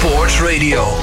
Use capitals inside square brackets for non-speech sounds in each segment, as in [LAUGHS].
Sports Radio.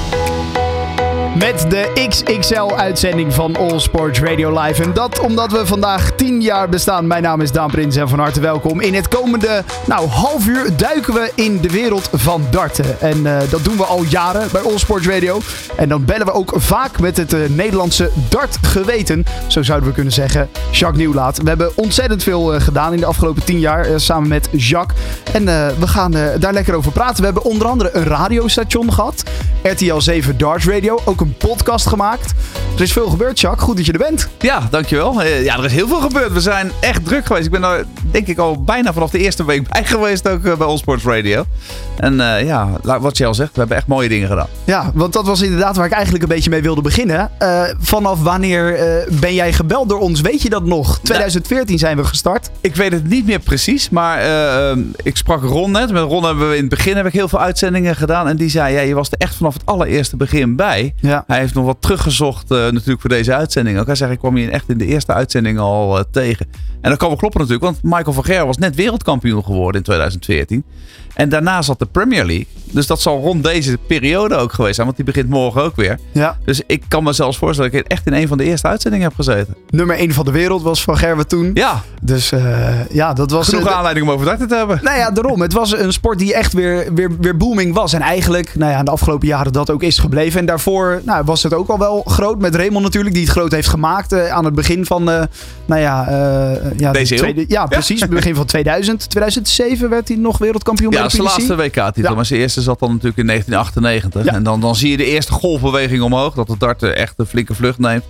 Met de XXL-uitzending van All Sports Radio Live. En dat omdat we vandaag 10 jaar bestaan. Mijn naam is Daan Prins en van harte welkom. In het komende nou, half uur duiken we in de wereld van darten. En uh, dat doen we al jaren bij All Sports Radio. En dan bellen we ook vaak met het uh, Nederlandse dartgeweten. Zo zouden we kunnen zeggen. Jacques Nieuwlaat. We hebben ontzettend veel uh, gedaan in de afgelopen 10 jaar samen met Jacques. En we gaan daar lekker over praten. We hebben onder andere een radiostation gehad. RTL 7 Darts Radio. Ook een podcast gemaakt. Er is veel gebeurd, Jacques. Goed dat je er bent. Ja, dankjewel. Ja, er is heel veel gebeurd. We zijn echt druk geweest. Ik ben er denk ik al bijna vanaf de eerste week bij geweest ook bij Allsports Radio. En uh, ja, wat je al zegt, we hebben echt mooie dingen gedaan. Ja, want dat was inderdaad waar ik eigenlijk een beetje mee wilde beginnen. Uh, vanaf wanneer uh, ben jij gebeld door ons? Weet je dat nog? 2014 zijn we gestart. Ik weet het niet meer precies, maar ik sprak Ron net. Met Ron hebben we in het begin heb ik heel veel uitzendingen gedaan. En die zei, ja, je was er echt vanaf het allereerste begin bij. Ja. Hij heeft nog wat teruggezocht natuurlijk voor deze uitzending ook. Hij zei, ik kwam je echt in de eerste uitzending al tegen. En dat kan wel kloppen natuurlijk, want Michael van Gerwen was net wereldkampioen geworden in 2014. En daarna zat de Premier League. Dus dat zal rond deze periode ook geweest zijn. Want die begint morgen ook weer. Ja. Dus ik kan me zelfs voorstellen dat ik echt in een van de eerste uitzendingen heb gezeten. Nummer 1 van de wereld was Van Gerwen toen. Ja. Dus uh, ja, dat was... Genoeg uh, aanleiding om over darten te hebben. Nou ja, daarom. Het was een sport die echt weer, weer, weer booming was. En eigenlijk, nou ja, in de afgelopen jaren dat ook is gebleven. En daarvoor nou, was het ook al wel groot. Met Raymond natuurlijk, die het groot heeft gemaakt. Uh, aan het begin van, nou ja... ja Deze tweede, Ja, precies. Ja. begin van 2000. 2007 werd hij nog wereldkampioen ja, zijn laatste WK-titel. Ja. Maar zijn eerste zat dan natuurlijk in 1998. Ja. En dan, dan zie je de eerste golfbeweging omhoog. Dat het dart echt een flinke vlucht neemt.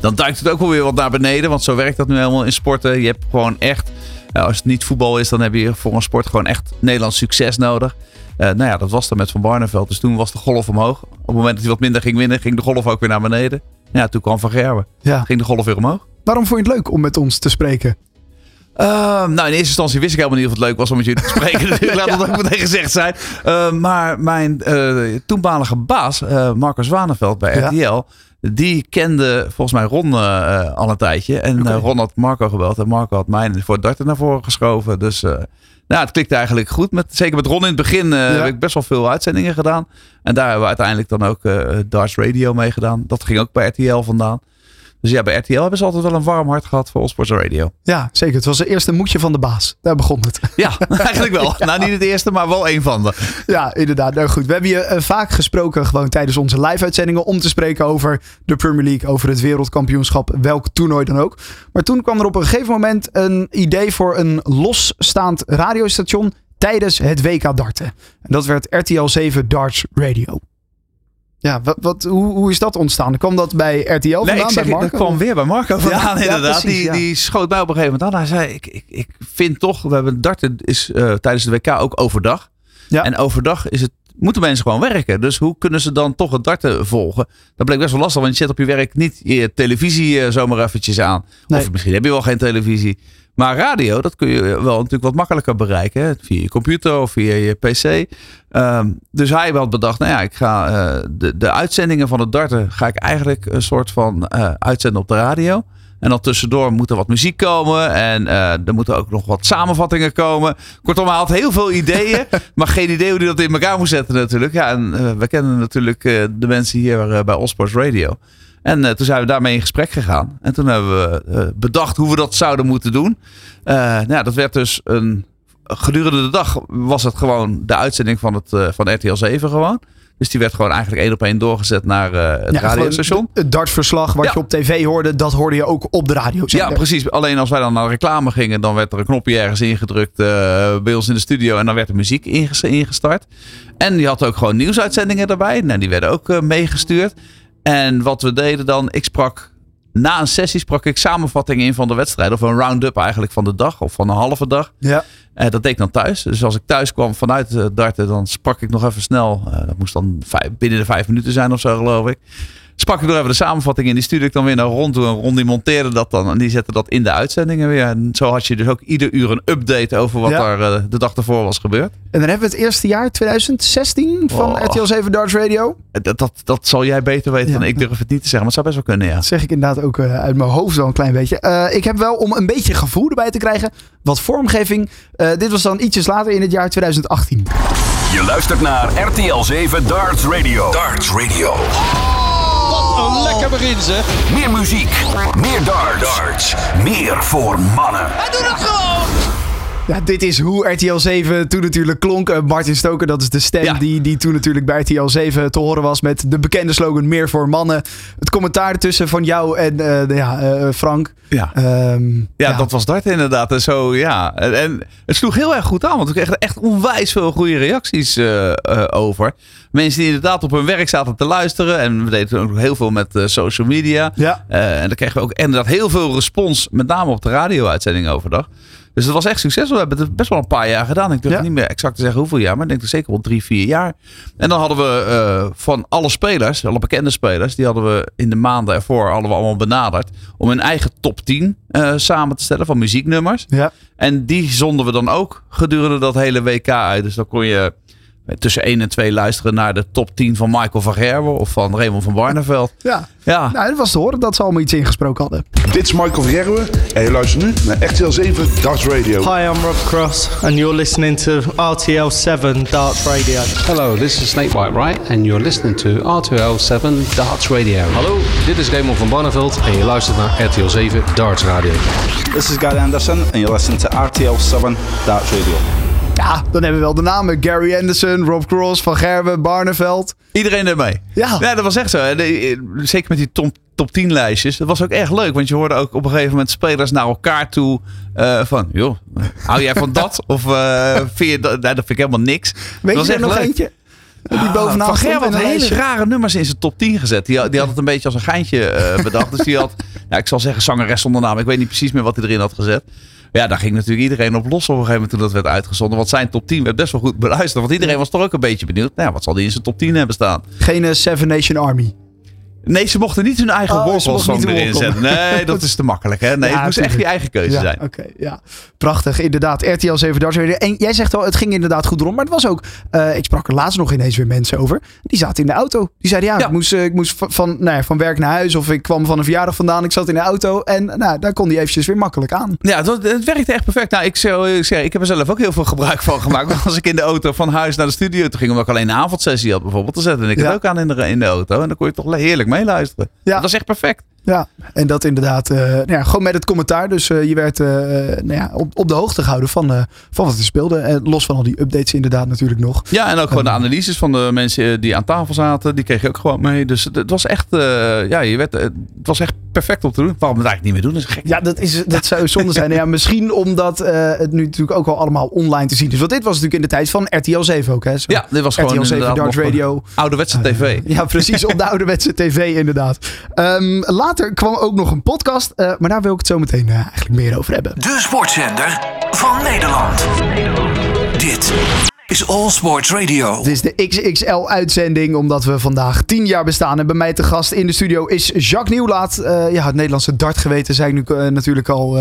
Dan duikt het ook wel weer wat naar beneden. Want zo werkt dat nu helemaal in sporten. Je hebt gewoon echt... als het niet voetbal is, dan heb je voor een sport gewoon echt Nederlands succes nodig. Uh, nou ja, dat was dan met Van Barneveld. Dus toen was de golf omhoog. Op het moment dat hij wat minder ging winnen, ging de golf ook weer naar beneden. Ja, toen kwam Van Gerwen. Ja. Ging de golf weer omhoog. Waarom vond je het leuk om met ons te spreken? Uh, nou, in eerste instantie wist ik helemaal niet of het leuk was om met jullie te spreken. [LAUGHS] Dus laat dat ook meteen gezegd zijn. Uh, maar mijn uh, toenmalige baas, Marco Zwaneveld bij RTL, die kende volgens mij Ron al een tijdje. En okay. Ron had Marco gebeld en Marco had mij voor darten naar voren geschoven. Dus nou, het klikte eigenlijk goed. Met, zeker met Ron in het begin ja. heb ik best wel veel uitzendingen gedaan. En daar hebben we uiteindelijk dan ook Darts Radio mee gedaan. Dat ging ook bij RTL vandaan. Dus ja, bij RTL hebben ze altijd wel een warm hart gehad voor Allsports Radio. Ja, zeker. Het was de eerste moedje van de baas. Daar begon het. [LAUGHS] Ja, eigenlijk wel. [LAUGHS] Nou, niet het eerste, maar wel een van de. Ja, inderdaad. Nou goed. We hebben je uh, vaak gesproken gewoon tijdens onze live-uitzendingen om te spreken over de Premier League, over het wereldkampioenschap, welk toernooi dan ook. Maar toen kwam er op een gegeven moment een idee voor een losstaand radiostation tijdens het WK darten. En dat werd RTL 7 Darts Radio. Ja, wat, wat, hoe, hoe is dat ontstaan? Kwam dat bij RTL vandaan? Nee, ik zeg, dat kwam weer bij Marco vandaan ja, inderdaad. Ja, precies, die, die schoot mij op een gegeven moment aan. Hij zei, ik, ik, ik vind toch, we hebben darten is uh, tijdens de WK ook overdag. Ja. En overdag is het moeten mensen gewoon werken. Dus hoe kunnen ze dan toch het darten volgen? Dat bleek best wel lastig, want je zet op je werk niet je televisie uh, zomaar eventjes aan. Nee. Of misschien heb je wel geen televisie. Maar radio, dat kun je wel natuurlijk wat makkelijker bereiken. Via je computer of via je pc. Um, dus hij had bedacht, nou ja, ik ga uh, de, de uitzendingen van het darten ga ik eigenlijk een soort van uh, uitzenden op de radio. En dan tussendoor moet er wat muziek komen. En uh, er moeten ook nog wat samenvattingen komen. Kortom, hij had heel veel ideeën. [LAUGHS] maar geen idee hoe hij dat in elkaar moet zetten natuurlijk. Ja, en we kennen natuurlijk de mensen hier bij Allsports Radio. En toen zijn we daarmee in gesprek gegaan. En toen hebben we bedacht hoe we dat zouden moeten doen. nou ja, dat werd dus een... Gedurende de dag was het gewoon de uitzending van, het, van RTL 7 gewoon. Dus die werd gewoon eigenlijk één op één doorgezet naar het ja, radiostation. Het dartverslag wat ja. je op tv hoorde, dat hoorde je ook op de radio. Ja, precies. Alleen als wij dan naar reclame gingen, dan werd er een knopje ergens ingedrukt bij ons in de studio. En dan werd de muziek ingestart. En die had ook gewoon nieuwsuitzendingen erbij. Nou, die werden ook meegestuurd. En wat we deden dan, ik sprak na een sessie sprak ik samenvattingen in van de wedstrijd. Of een round-up eigenlijk van de dag of van een halve dag. Ja. Uh, dat deed ik dan thuis. Dus als ik thuis kwam vanuit uh, darten, dan sprak ik nog even snel. Uh, dat moest dan vijf, binnen de vijf minuten zijn of zo, geloof ik sprak ik nog even de samenvatting in. Die stuurde ik dan weer naar Ron toe. En Ron die monteerde dat dan. En die zette dat in de uitzendingen weer. En zo had je dus ook ieder uur een update over wat er uh, de dag ervoor was gebeurd. En dan hebben we het eerste jaar 2016 van oh. RTL 7 Darts Radio. Dat, dat, dat zal jij beter weten ja. dan ik durf het niet te zeggen. Maar het zou best wel kunnen, ja. Dat zeg ik inderdaad ook uh, uit mijn hoofd zo een klein beetje. Uh, ik heb wel om een beetje gevoel erbij te krijgen. Wat vormgeving. dit was dan ietsjes later in het jaar 2018. Je luistert naar RTL 7 Darts Radio. Darts Radio. Wat een lekker begin zeg. Meer muziek, meer darts. darts. Meer voor mannen. Hij doet het gewoon. Ja, dit is hoe RTL 7 toen natuurlijk klonk. Uh, Martin Stoker, dat is de stem die, die toen natuurlijk bij RTL 7 te horen was. Met de bekende slogan Meer voor mannen. Het commentaar ertussen van jou en uh, ja, uh, Frank. Ja. Um, ja, ja, dat was dat inderdaad. En zo, ja. En, en, het sloeg heel erg goed aan. Want we kregen echt onwijs veel goede reacties over. Mensen die inderdaad op hun werk zaten te luisteren. En we deden ook heel veel met social media. Ja. en dan kregen we ook inderdaad heel veel respons. Met name op de radio-uitzending overdag. Dus het was echt succesvol. We hebben het best wel een paar jaar gedaan. Ik durf niet meer exact te zeggen hoeveel jaar, maar ik denk dat zeker wel drie, vier jaar. En dan hadden we uh, van alle spelers, alle bekende spelers, die hadden we in de maanden ervoor hadden we allemaal benaderd om een eigen top 10 uh, eh, samen te stellen van muzieknummers. Ja. En die zonden we dan ook gedurende dat hele WK uit. Dus dan kon je tussen 1 en 2 luisteren naar de top 10 van Michael van Gerwen of van Raymond van Barneveld. Ja, ja. Nou, het was te horen dat ze allemaal iets ingesproken hadden. Dit is Michael van Gerwen en je luistert nu naar RTL 7 Darts Radio. Hi, I'm Rob Cross and you're listening to RTL 7 Darts Radio. Hello, this is Snake White Wright and you're listening to RTL 7 Darts Radio. Hallo, dit is Raymond van Barneveld en je luistert naar RTL 7 Darts Radio. This is Gary Anderson and you're listening to RTL 7 Darts Radio. Ja, dan hebben we wel de namen. Gary Anderson, Rob Cross, Van Gerwen, Barneveld. Iedereen ermee. Ja. ja, dat was echt zo. Zeker met die top, top 10 lijstjes. Dat was ook echt leuk. Want je hoorde ook op een gegeven moment spelers naar elkaar toe. Uh, van, joh, hou jij van dat? [LAUGHS] of uh, vind je dat? Nee, dat vind ik helemaal niks. Weet dat je er nog leuk. eentje? Die ah, bovenaan van Gerwen had hele rare nummers in zijn top 10 gezet. Die, die had het een beetje als een geintje uh, bedacht. dus die had, ja, [LAUGHS] ik zal zeggen zangeres zonder naam. Ik weet niet precies meer wat hij erin had gezet. Ja, daar ging natuurlijk iedereen op los op een gegeven moment toen dat werd uitgezonden. Want zijn top 10 werd best wel goed beluisterd. Want iedereen was toch ook een beetje benieuwd. Nou, wat zal die in zijn top 10 hebben staan? Geen uh, Seven Nation Army. Nee, ze mochten niet hun eigen oh, wortelsong erin zetten. Nee, [LAUGHS] dat is te makkelijk. Hè? Nee, het moest echt je eigen keuze zijn. Oké, ja. Prachtig, inderdaad. RTL 7 Darts En jij zegt al, het ging inderdaad goed rond. Maar het was ook, uh, ik sprak er laatst nog ineens weer mensen over. Die zaten in de auto. Die zeiden, ja, Ik, moest, uh, ik moest van, nou ja, van werk naar huis. Of ik kwam van een verjaardag vandaan. Ik zat in de auto. En nou, daar kon die eventjes weer makkelijk aan. Ja, het, het werkte echt perfect. Nou, ik, zou, ik, zeg, ik heb er zelf ook heel veel gebruik van gemaakt. als ik in de auto van huis naar de studio ging. Omdat ik alleen een avondsessie had bijvoorbeeld. te zetten ik het ook aan in de, in de auto. En dan kon je toch heerlijk meeluisteren. Ja, dat is echt perfect. Ja, en dat inderdaad uh, nou ja, gewoon met het commentaar. Dus uh, je werd uh, nou ja, op, op de hoogte gehouden van, van wat er speelde. En los van al die updates inderdaad natuurlijk nog. Ja, en ook gewoon de analyses van de mensen die aan tafel zaten. Die kreeg je ook gewoon mee. Dus het, het was echt, ja, je werd, het was echt perfect om te doen. Waarom we het eigenlijk niet meer doen, is gek. Ja, dat, is, dat [LAUGHS] zou zonde zijn. ja, misschien omdat het nu natuurlijk ook al allemaal online te zien is. Want dit was natuurlijk in de tijd van RTL 7 ook. Hè? Zo, ja, dit was gewoon RTL 7 Darts Radio. Ouderwetse tv. ja, precies. op de [LAUGHS] ouderwetse tv inderdaad. Um, later kwam ook nog een podcast, uh, maar daar wil ik het zo meteen uh, eigenlijk meer over hebben. De sportzender van Nederland. Dit is All Sports Radio. Dit is de XXL-uitzending, omdat we vandaag 10 jaar bestaan. En bij mij te gast in de studio is Jacques Nieuwlaat. Uh, ja, het Nederlandse dartgeweten, zei ik nu natuurlijk al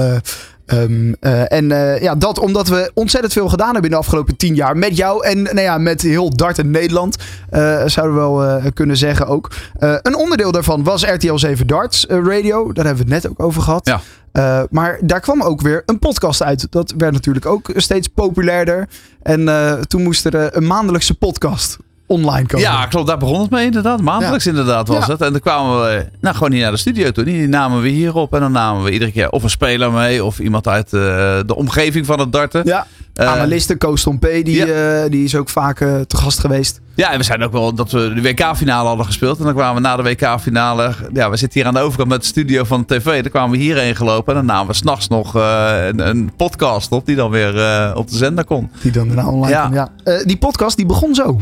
Um, uh, en uh, ja, dat omdat we ontzettend veel gedaan hebben in de afgelopen tien jaar. Met jou en nou ja, met heel Dart in Nederland. Uh, zouden we wel kunnen zeggen ook. een onderdeel daarvan was RTL 7 Darts Radio. Daar hebben we het net ook over gehad. Ja. maar daar kwam ook weer een podcast uit. Dat werd natuurlijk ook steeds populairder. En toen moest er een maandelijkse podcast online komen. Ja, klopt. Daar begon het mee inderdaad. Maandelijks inderdaad was het. En dan kwamen we nou, gewoon hier naar de studio toe. Die namen we hier op. En dan namen we iedere keer of een speler mee. Of iemand uit uh, de omgeving van het darten. Ja. Uh, Analisten, Koos P. Die, uh, die is ook vaak te gast geweest. Ja, en we zijn ook wel dat we de WK-finale hadden gespeeld. En dan kwamen we na de WK-finale. Ja, we zitten hier aan de overkant met de studio van de tv. Dan kwamen we hierheen gelopen. En dan namen we s'nachts nog een, een, podcast op. Die dan weer op de zender kon. Die dan daarna online ja. kon, ja. die podcast die begon zo.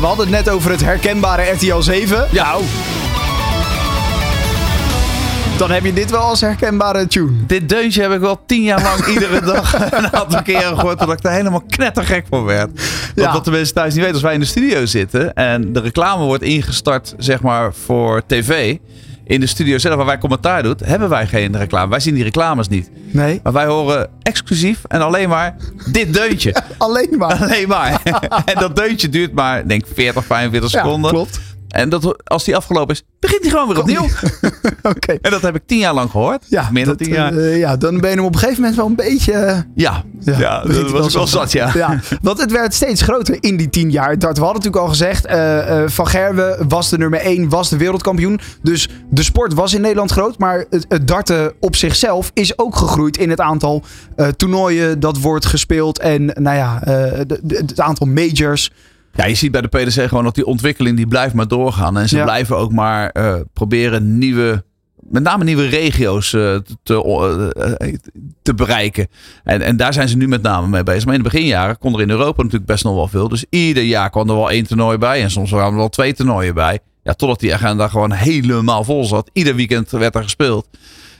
We hadden het net over het herkenbare RTL 7. Ja. Nou, dan heb je dit wel als herkenbare tune. Dit deuntje heb ik wel tien jaar lang [LAUGHS] iedere dag een aantal keren gehoord. Totdat ik er helemaal knettergek van werd. Ja. Dat de mensen thuis niet weten. Als wij in de studio zitten en de reclame wordt ingestart zeg maar voor tv in de studio zelf, waar wij commentaar doen, hebben wij geen reclame. Wij zien die reclames niet. Nee. Maar wij horen exclusief en alleen maar dit deuntje. [LAUGHS] alleen maar. Alleen maar. [LAUGHS] en dat deuntje duurt maar, denk 40, 45 seconden. Ja, klopt. En dat, als die afgelopen is, begint hij gewoon weer opnieuw. [LAUGHS] Oké. En dat heb ik tien jaar lang gehoord. Ja, meer dan dat, tien jaar. Uh, ja, dan ben je hem op een gegeven moment wel een beetje... Uh, ja, ja, ja dat was wel zat, ja. ja. Want het werd steeds groter in die tien jaar. Dat, we hadden natuurlijk al gezegd, uh, Van Gerwen was de nummer één, was de wereldkampioen. Dus de sport was in Nederland groot. Maar het, het darten op zichzelf is ook gegroeid in het aantal toernooien dat wordt gespeeld. En nou ja, de, de, het aantal majors. Ja, je ziet bij de PDC gewoon dat die ontwikkeling die blijft maar doorgaan. En ze Ja. blijven ook maar eh, proberen nieuwe, met name nieuwe regio's eh, te, eh, te bereiken. En, en daar zijn ze nu met name mee bezig. Maar in de beginjaren kon er in Europa natuurlijk best nog wel veel. Dus ieder jaar kwam er wel één toernooi bij. En soms kwamen er wel twee toernooien bij. Ja, totdat die agenda gewoon helemaal vol zat. Ieder weekend werd er gespeeld.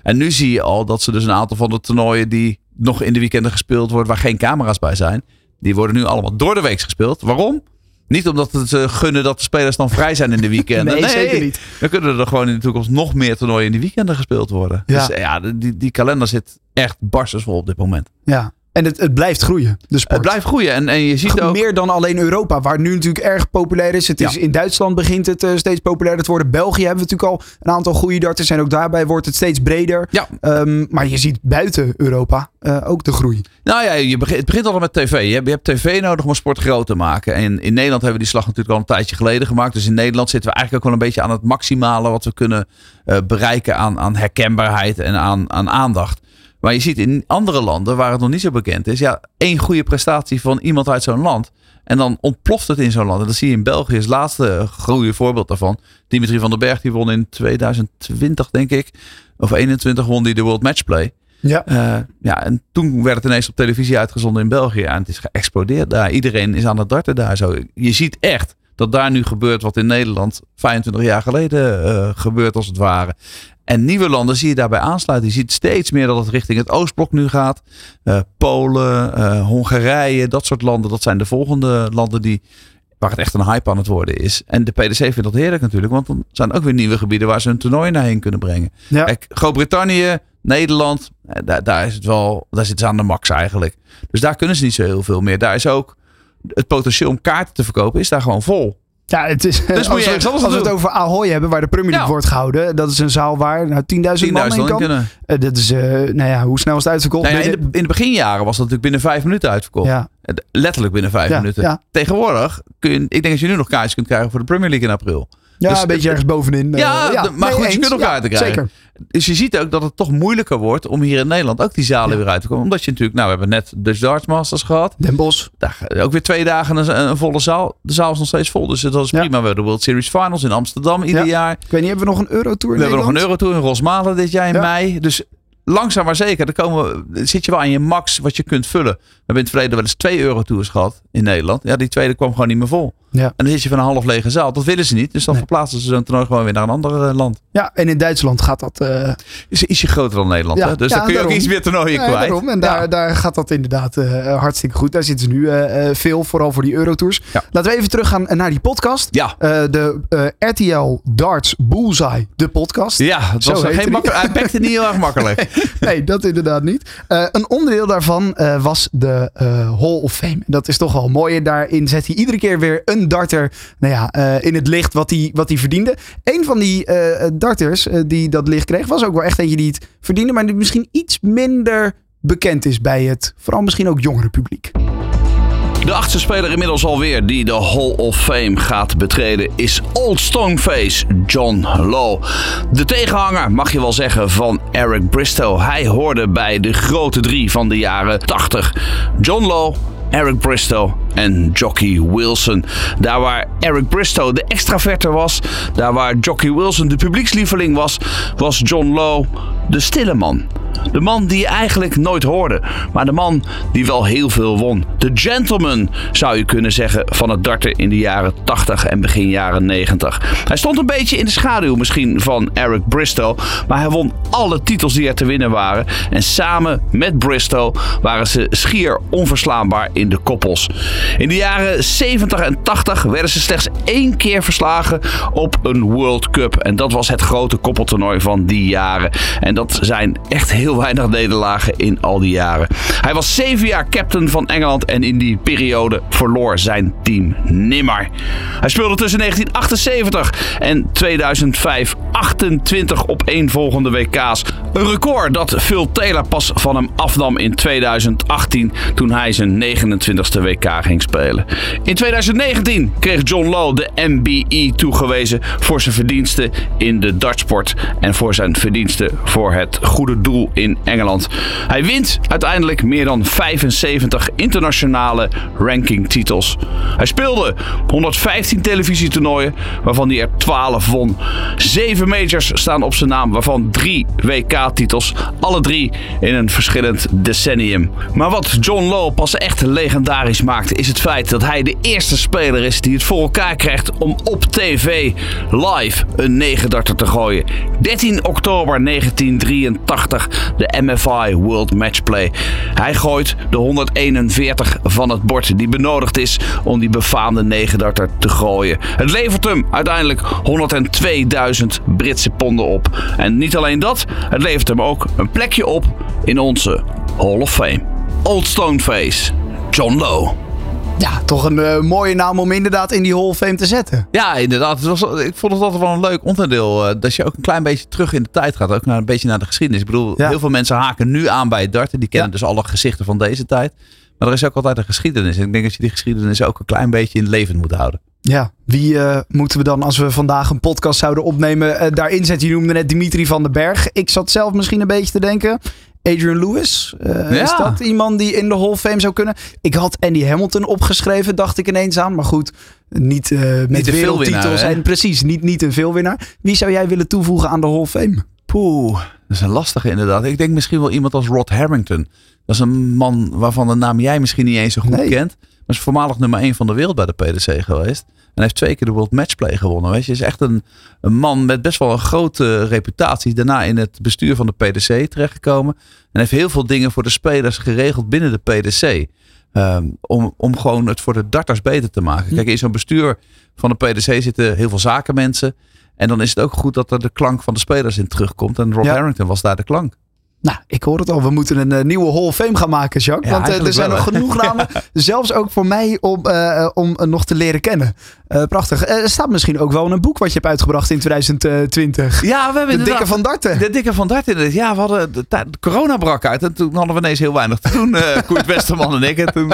En nu zie je al dat ze dus een aantal van de toernooien die nog in de weekenden gespeeld worden, waar geen camera's bij zijn, die worden nu allemaal door de week gespeeld. Waarom? Niet omdat het ze gunnen dat de spelers dan vrij zijn in de weekenden. [LAUGHS] Nee, zeker niet. Dan kunnen er gewoon in de toekomst nog meer toernooien in de weekenden gespeeld worden. Ja. Dus ja, die, die kalender zit echt barstensvol op dit moment. Ja. En het, het blijft groeien, de sport. Het blijft groeien. En, en je ziet ook... Meer dan alleen Europa, waar nu natuurlijk erg populair is. Het is Ja. In Duitsland begint het eh, steeds populairder te worden. België hebben we natuurlijk al een aantal goede darters. En ook daarbij wordt het steeds breder. Ja. Ehm, maar je ziet buiten Europa eh, ook de groei. Nou ja, je begint, het begint al met tv. Je hebt, je hebt tv nodig om sport groot te maken. En in Nederland hebben we die slag natuurlijk al een tijdje geleden gemaakt. Dus in Nederland zitten we eigenlijk ook wel een beetje aan het maximale wat we kunnen eh, bereiken aan, aan herkenbaarheid en aan, aan aandacht. Maar je ziet in andere landen waar het nog niet zo bekend is, ja, één goede prestatie van iemand uit zo'n land. En dan ontploft het in zo'n land. En dat zie je in België als laatste goede voorbeeld daarvan. Dimitri van den Berg die won in 2020, denk ik. Of 21 won die de World Matchplay. Ja. Eh, ja, en toen werd het ineens op televisie uitgezonden in België. En het is geëxplodeerd daar. Iedereen is aan het darten daar zo. Je ziet echt dat daar nu gebeurt wat in Nederland 25 jaar geleden eh, gebeurt als het ware. En nieuwe landen zie je daarbij aansluiten. Je ziet steeds meer dat het richting het Oostblok nu gaat. Eh, Polen, eh, Hongarije, dat soort landen. Dat zijn de volgende landen die, waar het echt een hype aan het worden is. En de PDC vindt dat heerlijk natuurlijk. Want dan zijn ook weer nieuwe gebieden waar ze een toernooi naar heen kunnen brengen. Ja. Kijk, Groot-Brittannië, Nederland, eh, daar, daar is het wel, daar zitten ze aan de max eigenlijk. Dus daar kunnen ze niet zo heel veel meer. Daar is ook het potentieel om kaarten te verkopen, is daar gewoon vol. Ja, het is, Dus moet je als we, als het over Ahoy hebben, waar de Premier League Ja. wordt gehouden. Dat is een zaal waar nou, 10.000 man 10.000 in kan. kunnen. Eh, dat is, eh, nou ja, hoe snel is het uitverkocht? Nou ja, in, de, in de beginjaren was dat natuurlijk binnen vijf minuten uitverkocht. Ja. Eh, Letterlijk binnen vijf minuten. Tegenwoordig kun je, ik denk dat je nu nog kaartjes kunt krijgen voor de Premier League in april. Ja, Dus een beetje het- ergens bovenin. eh, Ja, de- maar goed, je kunt ook Ja, kaarten krijgen. Zeker. Dus je ziet ook dat het toch moeilijker wordt om hier in Nederland ook die zalen weer uit te komen. Omdat je natuurlijk, nou we hebben net de Darts Masters gehad. Den Bosch. Daar, ga- ook weer twee dagen een, een volle zaal. De zaal is nog steeds vol. Dus dat is prima. We hebben de World Series Finals in Amsterdam ieder Ja. jaar. Ik weet niet, hebben we nog een Eurotour in We hebben nog een? Eurotour in Rosmalen dit jaar in mei. Dus langzaam maar zeker. Dan komen, we- zit je wel aan je max wat je kunt vullen. We hebben in het verleden wel eens twee Eurotours gehad in Nederland. Ja, die tweede kwam gewoon niet meer vol. Ja. En dan zit je van een half lege zaal. Dat willen ze niet. Dus dan Nee. verplaatsen ze zo'n toernooi gewoon weer naar een ander eh, land. Ja, en in Duitsland gaat dat... eh, Is ietsje groter dan Nederland. Ja, hè? Dus ja, dan kun je daarom. ook iets meer toernooien Ja, kwijt. daarom. En daar, daar gaat dat inderdaad eh, hartstikke goed. Daar zitten ze nu veel, vooral voor die Eurotours. Ja. Laten we even teruggaan naar die podcast. Ja. De RTL Darts Bullseye, de podcast. Ja, het was geen makkelijk. Hij bekte niet heel erg makkelijk. [LAUGHS] Nee, dat inderdaad niet. Een onderdeel daarvan was de Hall of Fame. Dat is toch wel mooi. En daarin zet hij iedere keer weer een darter nou ja, eh, in het licht wat hij, wat hij verdiende. Een van die eh, darters eh, die dat licht kreeg, was ook wel echt eentje die het verdiende. Maar die misschien iets minder bekend is bij het, vooral misschien ook jongere publiek. De achtste speler inmiddels alweer die de Hall of Fame gaat betreden is Old Stoneface John Lowe. De tegenhanger mag je wel zeggen van Eric Bristow. Hij hoorde bij de grote drie van de jaren 80. John Lowe, Eric Bristow en Jockey Wilson. Daar waar Eric Bristow de extraverte was, daar waar Jockey Wilson de publiekslieveling was, was John Lowe de stille man. De man die je eigenlijk nooit hoorde. Maar de man die wel heel veel won. De gentleman zou je kunnen zeggen van het darten in de jaren 80 en begin jaren 90. Hij stond een beetje in de schaduw misschien van Eric Bristow. Maar hij won alle titels die er te winnen waren. En samen met Bristow waren ze schier onverslaanbaar in de koppels. In de jaren 70 en 80 werden ze slechts één keer verslagen op een World Cup. En dat was het grote koppeltoernooi van die jaren. En dat zijn echt heel weinig nederlagen in al die jaren. Hij was zeven jaar captain van Engeland en in die periode verloor zijn team nimmer. Hij speelde tussen 1978 en 2005 28 op één volgende WK's. Een record dat Phil Taylor pas van hem afnam in 2018 toen hij zijn 29ste WK ging spelen. In 2019 kreeg John Lowe de MBE toegewezen voor zijn verdiensten in de dartsport en voor zijn verdiensten voor het goede doel in Engeland. Hij wint uiteindelijk meer dan 75 internationale rankingtitels. Hij speelde 115 televisietoernooien, waarvan hij er 12 won. 7 majors staan op zijn naam, waarvan 3 WK-titels, alle drie in een verschillend decennium. Maar wat John Lowe pas echt legendarisch maakt, is het feit dat hij de eerste speler is die het voor elkaar krijgt om op tv live een 9 darter te gooien. 13 oktober 1983, de MFI World Matchplay. Hij gooit de 141 van het bord die benodigd is om die befaamde 9 darter te gooien. Het levert hem uiteindelijk 102.000 Britse ponden op. En niet alleen dat, het levert hem ook een plekje op in onze Hall of Fame. Old Stoneface, John Lowe. Ja, toch een uh, mooie naam om inderdaad in die Hall of Fame te zetten. Ja, inderdaad. Het was, ik vond het altijd wel een leuk onderdeel. Uh, dat je ook een klein beetje terug in de tijd gaat. Ook naar, een beetje naar de geschiedenis. Ik bedoel, ja. heel veel mensen haken nu aan bij het darten. Die kennen ja. dus alle gezichten van deze tijd. Maar er is ook altijd een geschiedenis. En ik denk dat je die geschiedenis ook een klein beetje in levend moet houden. Ja, wie uh, moeten we dan als we vandaag een podcast zouden opnemen uh, daarin zetten? Je noemde net Dimitri van den Berg. Ik zat zelf misschien een beetje te denken. Adrian Lewis. Uh, ja. Is dat iemand die in de Hall of Fame zou kunnen? Ik had Andy Hamilton opgeschreven, dacht ik ineens aan. Maar goed, niet uh, met niet wereldtitels. En precies, niet, niet een veelwinnaar. Wie zou jij willen toevoegen aan de Hall of Fame? Poeh, dat is een lastige inderdaad. Ik denk misschien wel iemand als Rod Harrington. Dat is een man waarvan de naam jij misschien niet eens zo goed nee. kent. Is voormalig nummer 1 van de wereld bij de PDC geweest. En heeft twee keer de World Matchplay gewonnen. Weet je, is echt een, een man met best wel een grote reputatie. Daarna in het bestuur van de PDC terechtgekomen. En heeft heel veel dingen voor de spelers geregeld binnen de PDC. Um, om, om gewoon het voor de darters beter te maken. Kijk, in zo'n bestuur van de PDC zitten heel veel zakenmensen. En dan is het ook goed dat er de klank van de spelers in terugkomt. En Rob ja. Harrington was daar de klank. Nou, ik hoor het al. We moeten een uh, nieuwe Hall of Fame gaan maken, Jacques. Ja, want uh, er zijn nog genoeg namen. [LAUGHS] Zelfs ook voor mij om, uh, om nog te leren kennen. prachtig. er staat misschien ook wel een boek wat je hebt uitgebracht in 2020. Ja, we hebben De Dikke van Darten. De Dikke van Darten. Ja, we hadden de, de, corona brak uit. En toen hadden we ineens heel weinig te doen. Koert [LAUGHS] Westerman en ik. En toen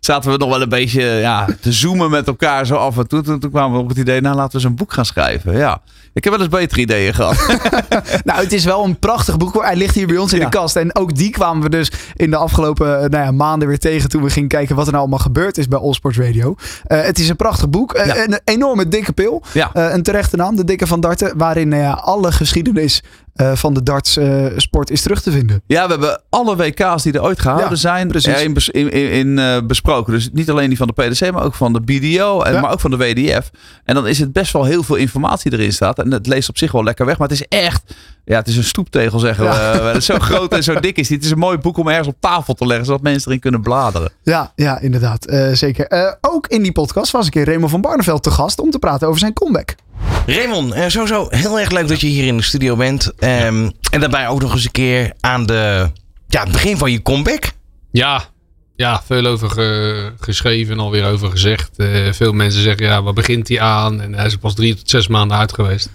zaten we nog wel een beetje ja, te zoomen met elkaar zo af en toe. Toen, toen kwamen we op het idee, nou laten we eens een boek gaan schrijven. Ja. Ik heb wel eens betere ideeën gehad. [LAUGHS] [LAUGHS] nou, het is wel een prachtig boek. Hij ligt hier bij ons in ja. de kast. En ook die kwamen we dus in de afgelopen nou ja, maanden weer tegen. Toen we gingen kijken wat er nou allemaal gebeurd is bij All Sports Radio. Uh, het is een prachtig boek. Uh, ja. Een enorme dikke pil. Uh, een terechte naam. De Dikke van Darten. Waarin nou alle geschiedenis uh, van de dartsport uh, is terug te vinden. Ja, we hebben alle WK's die er ooit gehouden ja, zijn in, in, in uh, besproken. Dus niet alleen die van de PDC, maar ook van de BDO en ja. maar ook van de WDF. En dan is het best wel heel veel informatie erin staat. En het leest op zich wel lekker weg. Maar het is echt, ja, het is een stoeptegel zeggen ja. we. Zo groot en zo dik is. Het is een mooi boek om ergens op tafel te leggen, zodat mensen erin kunnen bladeren. Ja, ja inderdaad. zeker. ook in die podcast was ik in Raymond van Barneveld te gast om te praten over zijn comeback. Raymond, uh, sowieso heel erg leuk dat je hier in de studio bent. Um, en daarbij ook nog eens een keer aan de, ja, het begin van je comeback. Ja, ja veel over ge, geschreven en alweer over gezegd. Uh, veel mensen zeggen, ja, waar begint hij aan? En hij is pas drie tot zes maanden uit geweest.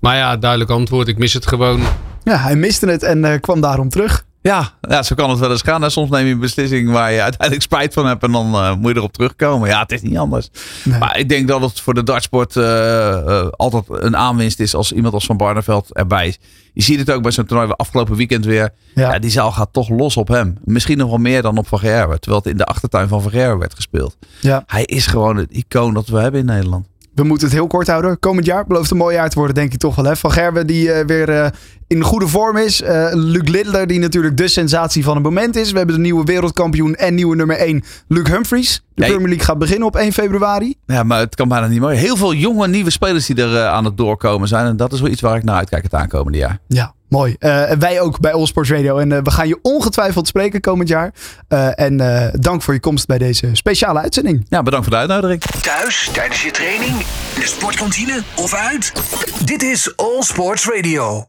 Maar ja, duidelijk antwoord, ik mis het gewoon. Ja, hij miste het en uh, kwam daarom terug. Ja, ja, zo kan het wel eens gaan. En soms neem je een beslissing waar je uiteindelijk spijt van hebt en dan uh, moet je erop terugkomen. Ja, het is niet anders. Nee. Maar ik denk dat het voor de dartsport uh, uh, altijd een aanwinst is als iemand als Van Barneveld erbij is. Je ziet het ook bij zo'n toernooi afgelopen weekend weer. Ja. ja. die zaal gaat toch los op hem. Misschien nog wel meer dan op Van Gerwen. Terwijl het in de achtertuin van Van Gerwen werd gespeeld. Ja. Hij is gewoon het icoon dat we hebben in Nederland. We moeten het heel kort houden. Komend jaar belooft een mooi jaar te worden, denk ik toch wel. Hè? Van Gerwen die uh, weer uh, in goede vorm is. Uh, Luc Littler, die natuurlijk de sensatie van het moment is. We hebben de nieuwe wereldkampioen en nieuwe nummer 1, Luc Humphries. De Premier League gaat beginnen op 1 februari. Ja, maar het kan bijna niet mooi. Heel veel jonge nieuwe spelers die er aan het doorkomen zijn. En dat is wel iets waar ik naar uitkijk het aankomende jaar. Ja, Mooi. Uh, wij ook bij All Sports Radio. En uh, we gaan je ongetwijfeld spreken komend jaar. Uh, en dank voor je komst bij deze speciale uitzending. Ja, bedankt voor de uitnodiging. Thuis, tijdens je training, in de sportkantine of uit. Dit is All Sports Radio.